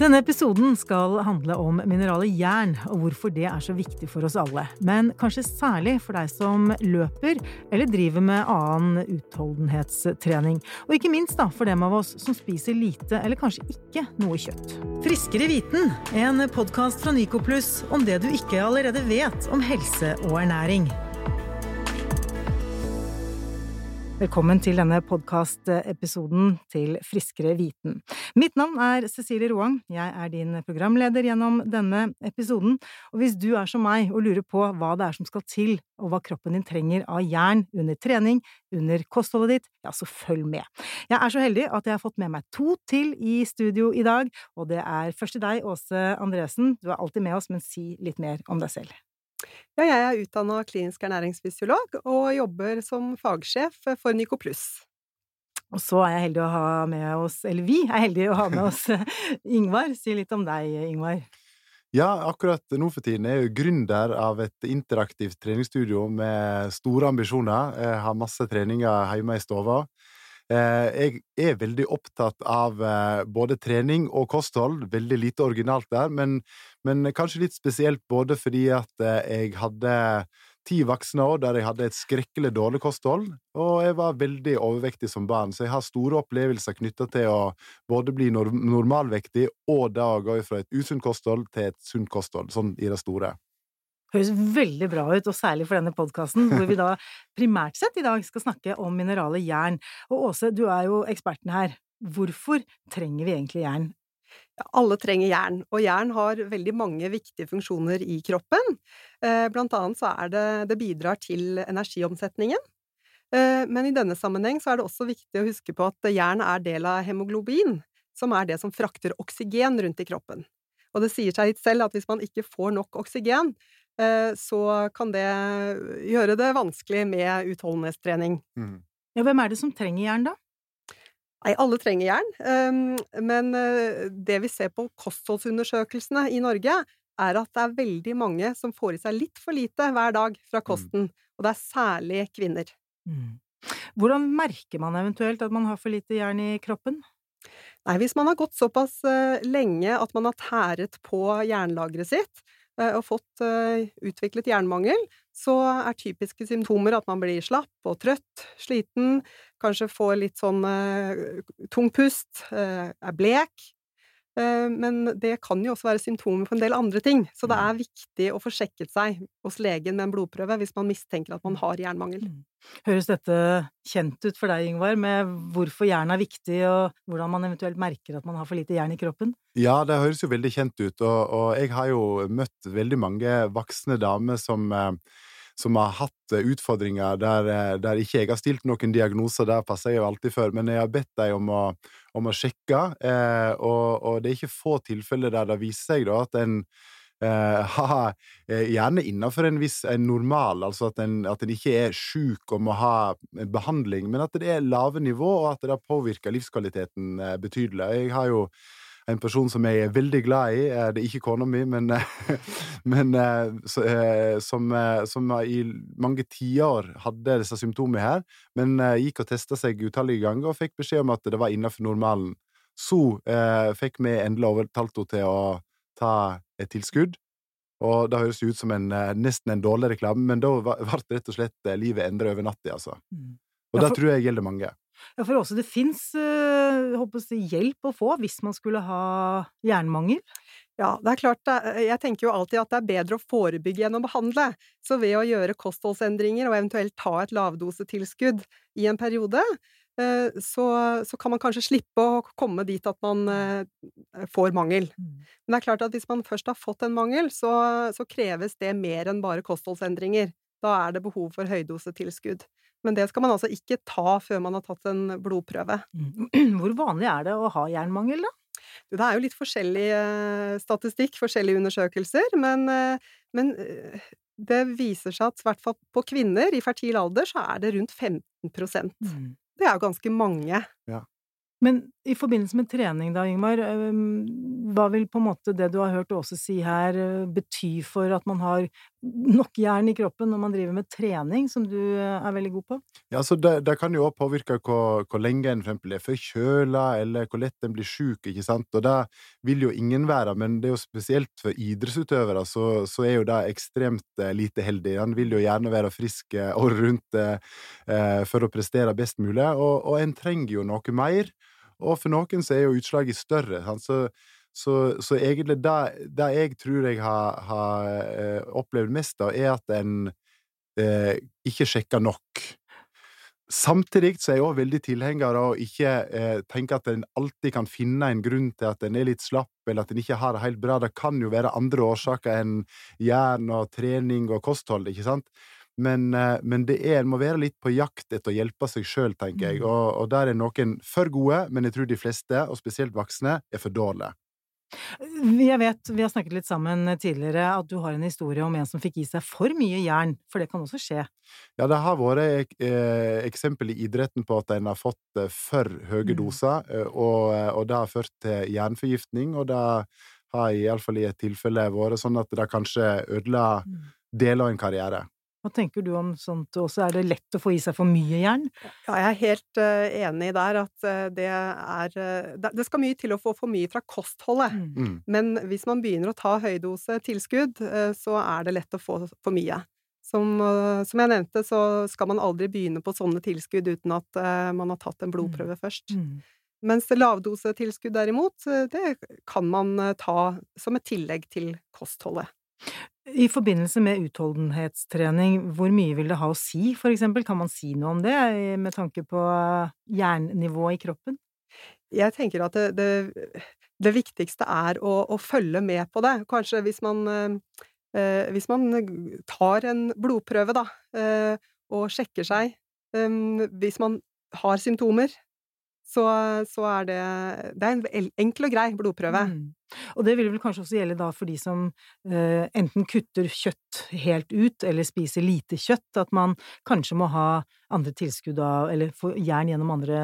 Denne episoden skal handle om mineralet jern, og hvorfor det er så viktig for oss alle. Men kanskje særlig for deg som løper eller driver med annen utholdenhetstrening. Og ikke minst da, for dem av oss som spiser lite eller kanskje ikke noe kjøtt. Friskere viten, en podkast fra Nycoplus om det du ikke allerede vet om helse og ernæring. Velkommen til denne podkastepisoden til Friskere viten. Mitt navn er Cecilie Roang, jeg er din programleder gjennom denne episoden, og hvis du er som meg og lurer på hva det er som skal til, og hva kroppen din trenger av jern under trening, under kostholdet ditt, ja, så følg med. Jeg er så heldig at jeg har fått med meg to til i studio i dag, og det er først til deg, Åse Andresen, du er alltid med oss, men si litt mer om deg selv. Ja, jeg er utdanna klinisk ernæringsfysiolog og jobber som fagsjef for Nycoplus. Og så er jeg heldig å ha med oss, eller vi er heldige å ha med oss Ingvar. Si litt om deg, Ingvar. Ja, akkurat nå for tiden er jeg gründer av et interaktivt treningsstudio med store ambisjoner. Jeg har masse treninger hjemme i stua. Eh, jeg er veldig opptatt av eh, både trening og kosthold. Veldig lite originalt der, men, men kanskje litt spesielt både fordi at eh, jeg hadde ti voksne år der jeg hadde et skrekkelig dårlig kosthold, og jeg var veldig overvektig som barn, så jeg har store opplevelser knytta til å både bli normalvektig og da gå fra et usunt kosthold til et sunt kosthold, sånn i det store. Høres veldig bra ut, og særlig for denne podkasten, hvor vi da primært sett i dag skal snakke om mineralet jern. Og Åse, du er jo eksperten her. Hvorfor trenger vi egentlig jern? Alle trenger jern, og jern har veldig mange viktige funksjoner i kroppen. Eh, blant annet så er det det bidrar til energiomsetningen. Eh, men i denne sammenheng så er det også viktig å huske på at jern er del av hemoglobin, som er det som frakter oksygen rundt i kroppen. Og det sier seg litt selv at hvis man ikke får nok oksygen, Eh, så kan det gjøre det vanskelig med utholdenhetstrening. Mm. Ja, hvem er det som trenger jern, da? Nei, alle trenger jern, ehm, men eh, det vi ser på kostholdsundersøkelsene i Norge, er at det er veldig mange som får i seg litt for lite hver dag fra mm. kosten, og det er særlig kvinner. Mm. Hvordan merker man eventuelt at man har for lite jern i kroppen? Nei, hvis man har gått såpass eh, lenge at man har tæret på jernlageret sitt, og fått eh, utviklet jernmangel, så er typiske symptomer at man blir slapp og trøtt, sliten, kanskje får litt sånn eh, tung pust, er blek, Eh, men det kan jo også være symptomer på en del andre ting, så det mm. er viktig å få sjekket seg hos legen med en blodprøve hvis man mistenker at man mm. har jernmangel. Mm. Høres dette kjent ut for deg, Ingvar, med hvorfor jern er viktig, og hvordan man eventuelt merker at man har for lite jern i kroppen? Ja, det høres jo veldig kjent ut, og, og jeg har jo møtt veldig mange voksne damer som eh, som har hatt eh, utfordringer der, eh, der ikke jeg har stilt noen diagnoser, der passer jeg jo alltid før, men jeg har bedt dem om å, om å sjekke, eh, og, og, det er ikke få tilfeller der det viser seg da, at en eh, har eh, gjerne innenfor en viss en normal, altså at en, at en ikke er sjuk og må ha behandling, men at det er lave nivå, og at det påvirker livskvaliteten betydelig. Jeg har jo en person som jeg er veldig glad i. Det er ikke kona mi, men, men eh, eh, som, eh, som, i mange tiår hadde disse symptomene her, men gikk og testa seg utallige ganger og fikk beskjed om at det var innenfor normalen. Så eh, fikk vi endelig overtalt henne til å ta et tilskudd. Og det høres ut som en, nesten en dårlig reklame, men da ble rett og slett livet endret over natta, altså. Mm. Og ja, for... det tror jeg gjelder mange. Ja, for også det fins uh, hjelp å få hvis man skulle ha jernmangel? Ja, det er klart, jeg tenker jo alltid at det er bedre å forebygge enn å behandle. Så ved å gjøre kostholdsendringer og eventuelt ta et lavdosetilskudd i en periode, eh, så, så, kan man kanskje slippe å komme dit at man eh, får mangel. Mm. Men det er klart at hvis man først har fått en mangel, så, så kreves det mer enn bare kostholdsendringer. Da er det behov for høydosetilskudd. Men det skal man altså ikke ta før man har tatt en blodprøve. Mm. Hvor vanlig er det å ha jernmangel, da? Det er jo litt forskjellig eh, statistikk, forskjellige undersøkelser, men, eh, men eh, det viser seg at i hvert fall på kvinner i fertil alder så er det rundt 15 mm. Det er jo ganske mange. Ja. Men I forbindelse med trening da, Yngvar, hva vil på en måte det du har hørt Åse si her bety for at man har nok jern i kroppen når man driver med trening, som du er veldig god på? Ja, så det, det kan jo òg påvirke hvor, hvor, lenge en for eksempel er forkjøla, eller hvor lett en blir sjuk, ikke sant, og det vil jo ingen være, men det er jo spesielt for idrettsutøvere, så, så er jo det ekstremt lite heldig. En vil jo gjerne være frisk året rundt eh, for å prestere best mulig, og, og en trenger jo noe mer. Og for noen så er jo utslaget større. Så, så, så, egentlig det, det, jeg tror jeg har, har eh, opplevd mest av, er at en eh, ikke sjekker nok. Samtidig så er jeg òg veldig tilhenger av å ikke eh, tenke at en alltid kan finne en grunn til at en er litt slapp, eller at en ikke har det helt bra. Det kan jo være andre årsaker enn jern og trening og kosthold, ikke sant? Men, eh, men, det er, en må være litt på jakt etter å hjelpe seg sjøl, tenker jeg. Mm. Og, og, der er noen for gode, men jeg tror de fleste, og spesielt voksne, er for dårlige. Jeg vet, vi har snakket litt sammen tidligere, at du har en historie om en som fikk i seg for mye jern, for det kan også skje? Ja, det har vært eh, eksempel i idretten på at en har fått eh, for høye mm. doser, og, og, det har ført til jernforgiftning, og det har iallfall i et tilfelle vært sånn at det kanskje ødela mm. deler av en karriere. Hva tenker du om sånt også? Er det lett å få i seg for mye jern? Ja, jeg er helt uh, enig der at uh, det er uh, Det skal mye til å få for mye fra kostholdet. Mm. mm. Men hvis man begynner å ta høydose tilskudd, så er det lett å få for mye. Som, som, jeg nevnte, så skal man aldri begynne på sånne tilskudd uten at man har tatt en blodprøve mm. først. Mm. Mens lavdosetilskudd derimot, det kan man ta som et tillegg til kostholdet. I forbindelse med utholdenhetstrening, hvor mye vil det ha å si, for eksempel? Kan man si noe om det, med tanke på jernnivået i kroppen? Jeg tenker at det, det, det viktigste er å, å, følge med på det. Kanskje hvis man, eh, hvis man tar en blodprøve, da, eh, og sjekker seg eh, Hvis man har symptomer, så, så, er det Det er en enkel og grei blodprøve. Mm. Og det vil vel kanskje også gjelde da for de som eh, enten kutter kjøtt helt ut, eller spiser lite kjøtt, at man kanskje må ha andre tilskudd av, eller få jern gjennom andre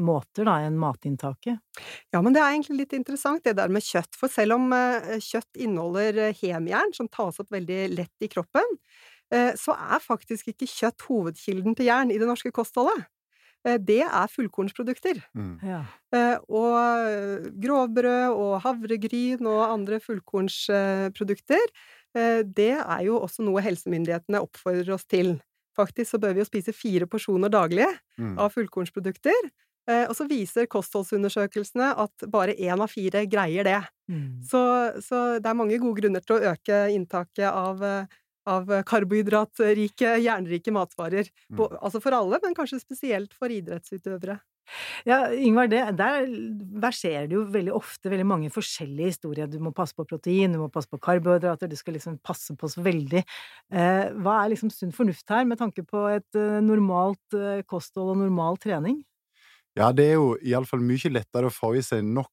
måter da, enn matinntaket? Ja, men det er egentlig litt interessant det der med kjøtt, for selv om eh, kjøtt inneholder eh, hemjern, som tas opp veldig lett i kroppen, eh, så er faktisk ikke kjøtt hovedkilden til jern i det norske kostholdet. Eh, det er fullkornsprodukter. Mm. Ja. Eh, og eh, grovbrød og havregryn og andre fullkornsprodukter, det er jo også noe helsemyndighetene oppfordrer oss til. Faktisk så bør vi jo spise fire porsjoner daglig mm. av fullkornsprodukter. Og så viser kostholdsundersøkelsene at bare én av fire greier det. Mm. Så, så, det er mange gode grunner til å øke inntaket av av karbohydratrike, jernrike matvarer. Mm. altså for alle, men kanskje spesielt for idrettsutøvere. Ja, Ingvar, det, der verserer det jo veldig ofte veldig mange forskjellige historier. Du må passe på protein, du må passe på karbohydrater, du skal liksom passe på så veldig. Eh, hva er liksom sunn fornuft her, med tanke på et eh, normalt eh, kosthold og normal trening? Ja, det er jo iallfall mye lettere å få i seg nok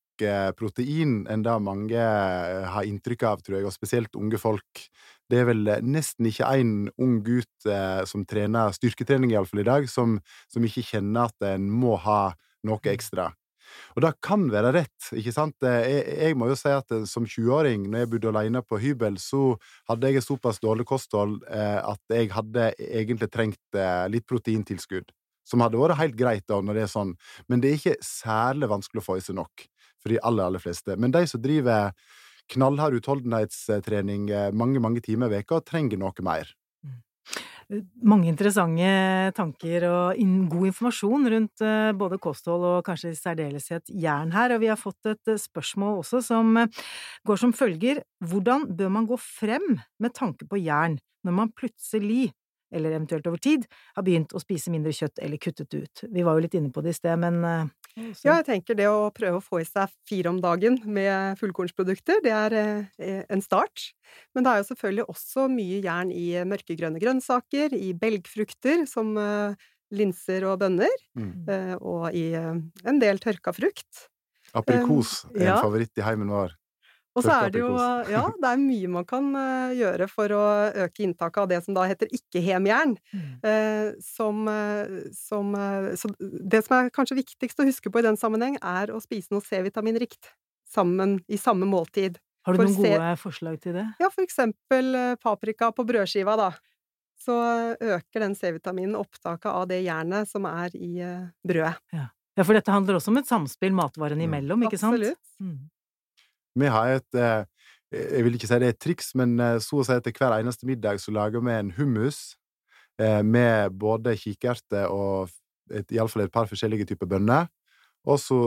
protein enn det mange har inntrykk av, tror jeg, og spesielt unge folk. Det er vel nesten ikke en ung gutt eh, som trener styrketrening, iallfall i dag, som, som, ikke kjenner at en må ha noe ekstra. Og det kan være rett, ikke sant? Jeg, jeg må jo si at eh, som 20-åring, når jeg bodde alene på hybel, så hadde jeg et såpass dårlig kosthold eh, at jeg hadde egentlig trengt eh, litt proteintilskudd. Som hadde vært helt greit da, når det er sånn, men det er ikke særlig vanskelig å få i seg nok for de aller, aller fleste. Men de som driver knallhard utholdenhetstrening eh, mange, mange timer i veka, trenger noe mer. Mm. Mange interessante tanker og god informasjon rundt eh, både kosthold og kanskje i særdeleshet jern her, og vi har fått et eh, spørsmål også som går som følger Hvordan bør man gå frem med tanke på jern når man plutselig eller eventuelt over tid, har begynt å spise mindre kjøtt eller kuttet ut. Vi var jo litt inne på det i sted, men. Ja, jeg tenker det å prøve å få i seg fire om dagen med fullkornsprodukter, det er eh, en start. Men det er jo selvfølgelig også mye jern i mørkegrønne grønnsaker, i belgfrukter som eh, linser og bønner, mm. Eh, og i en del tørka frukt. Aprikos er en ja. favoritt i heimen vår. Og så er det jo Ja, det er mye man kan uh, gjøre for å øke inntaket av det som da heter ikke-hemjern. Mm. Uh, som, uh, som Så det som er kanskje viktigst å huske på i den sammenheng, er å spise noe C-vitamin rikt sammen i samme måltid. Har du noen gode forslag til det? Ja, for eksempel paprika på brødskiva, da. Så øker den C-vitaminen opptaket av det jernet som er i brødet. Ja. ja. for dette handler også om et samspill matvarene imellom, ikke sant? Absolutt. Mm. Vi har et eh, Jeg vil ikke si det er et triks, men eh, så å si etter hver eneste middag så lager vi en hummus eh, med både kikerter og et, iallfall et par forskjellige typer bønner. Og så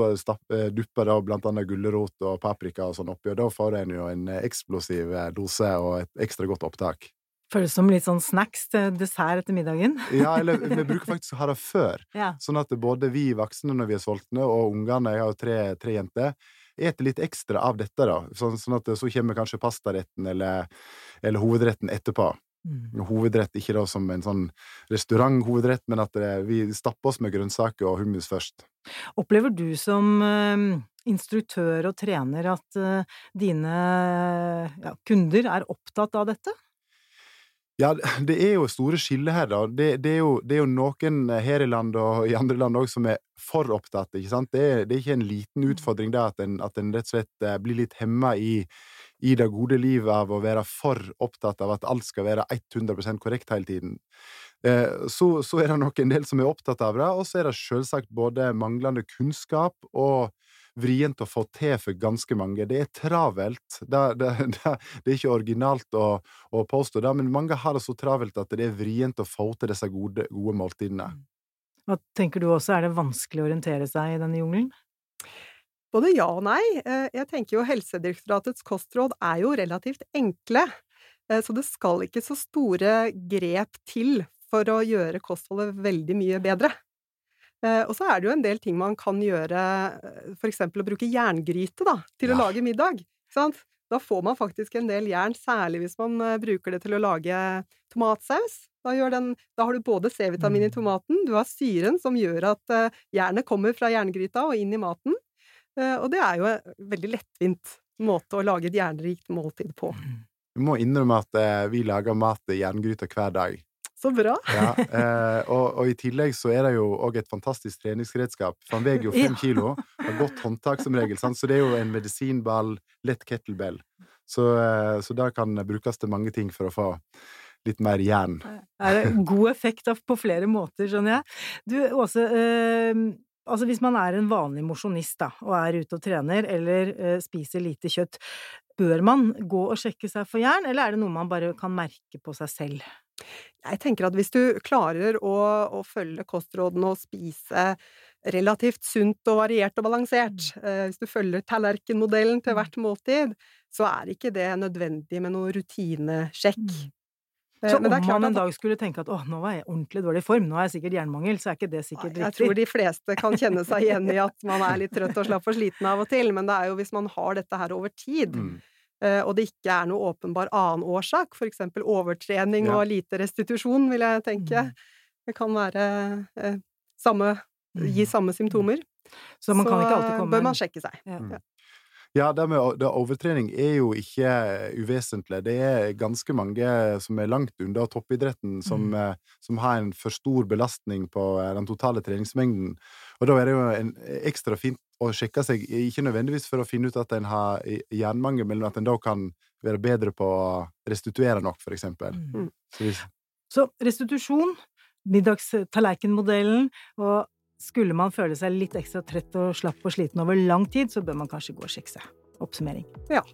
dupper da blant annet gulrot og paprika og sånn oppi, og da får en jo en eksplosiv dose og et ekstra godt opptak. Føles som litt sånn snacks til dessert etter middagen? ja, eller vi bruker faktisk å ha det før. Ja. Sånn at både vi voksne når vi er sultne, og ungene, jeg har jo tre, tre jenter, eter litt ekstra av dette, da. Sånn, sånn at så kommer kanskje pastaretten eller, eller hovedretten etterpå. Mm. Hovedrett ikke da som en sånn restauranthovedrett, men at det, vi stapper oss med grønnsaker og hummus først. Opplever du som uh, instruktør og trener at uh, dine ja, kunder er opptatt av dette? Ja, det er jo store skiller her, da. Det, det, er jo, det, er jo, noen her i landet og i andre land òg som er for opptatt, ikke sant. Det er, det er ikke en liten mm. utfordring da, at en, at en rett og slett eh, blir litt hemma i, i, det gode livet av å være for opptatt av at alt skal være 100% korrekt hele tiden. Eh, så, så, er det nok en del som er opptatt av det, og så er det selvsagt både manglende kunnskap og vrient å få til for ganske mange. Det er travelt. Det, det, det, det er ikke originalt å, å, påstå det, men mange har det så travelt at det er vrient å få til disse gode, gode måltidene. Mm. Hva tenker du også, er det vanskelig å orientere seg i denne jungelen? Både ja og nei. Eh, jeg tenker jo Helsedirektoratets kostråd er jo relativt enkle, eh, så det skal ikke så store grep til for å gjøre kostholdet veldig mye bedre. Eh, og så er det jo en del ting man kan gjøre, eh, for eksempel å bruke jerngryte da, til ja. å lage middag. Da får man faktisk en del jern, særlig hvis man eh, bruker det til å lage tomatsaus. Da, den, da har du både C-vitamin i mm. tomaten, du har syren som gjør at jernet kommer fra jerngryta og inn i maten. Og det er jo en veldig lettvint måte å lage et jernrikt måltid på. Vi må innrømme at vi lager mat i jerngryta hver dag. Så bra! ja, eh, og, og, i tillegg så er det jo òg et fantastisk treningsredskap. For han veier jo fem ja. kilo, har godt håndtak som regel, sant? så det er jo en medisinball, lett kettlebell. Så, eh, så det kan brukes til mange ting for å få litt mer jern. Er det god effekt på flere måter, skjønner jeg. Du, Åse, eh, altså hvis man er en vanlig mosjonist og er ute og trener, eller eh, spiser lite kjøtt, bør man gå og sjekke seg for jern, eller er det noe man bare kan merke på seg selv? Jeg tenker at hvis du klarer å, å følge kostrådene og spise relativt sunt og variert og balansert, mm. eh, hvis du følger tallerkenmodellen til mm. hvert måltid, så er ikke det nødvendig med noe rutinesjekk. Mm. Eh, så om man en dag skulle tenke at 'å, nå var jeg ordentlig dårlig form, nå har jeg sikkert jernmangel', så er ikke det sikkert riktig? Jeg tror de fleste kan kjenne seg igjen i at man er litt trøtt og slapp og sliten av og til, men det er jo hvis man har dette her over tid, mm. Eh, og det ikke er noe åpenbar annen årsak, for eksempel overtrening ja. og lite restitusjon, vil jeg tenke. Mm. Det kan være eh, samme, gi mm. samme symptomer. Så man kan ikke alltid komme bør man sjekke seg. Ja. Ja. Det med det overtrening er jo ikke uvesentlig. Det er ganske mange som er langt unna toppidretten, som, mm. Eh, som, har en for stor belastning på den totale treningsmengden. Og da er det jo en ekstra fint å sjekke seg, ikke nødvendigvis for å finne ut at en har jernmangel, men at en da kan være bedre på å restituere nok, for eksempel. Mm. Så, Så, restitusjon, middagstallerkenmodellen, og skulle man føle seg litt ekstra trett og slapp og sliten over lang tid, så bør man kanskje gå og sjekke seg. Oppsummering. Ja.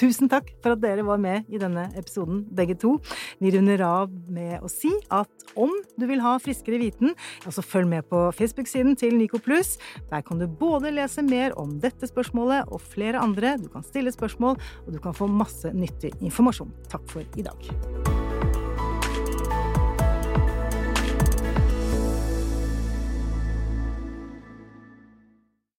Tusen takk for at dere var med i denne episoden, begge to. Vi runder av med å si at om du vil ha friskere viten, så følg med på Facebook-siden til Nico Plus. Der kan du både lese mer om dette spørsmålet og flere andre. Du kan stille spørsmål, og du kan få masse nyttig informasjon. Takk for i dag.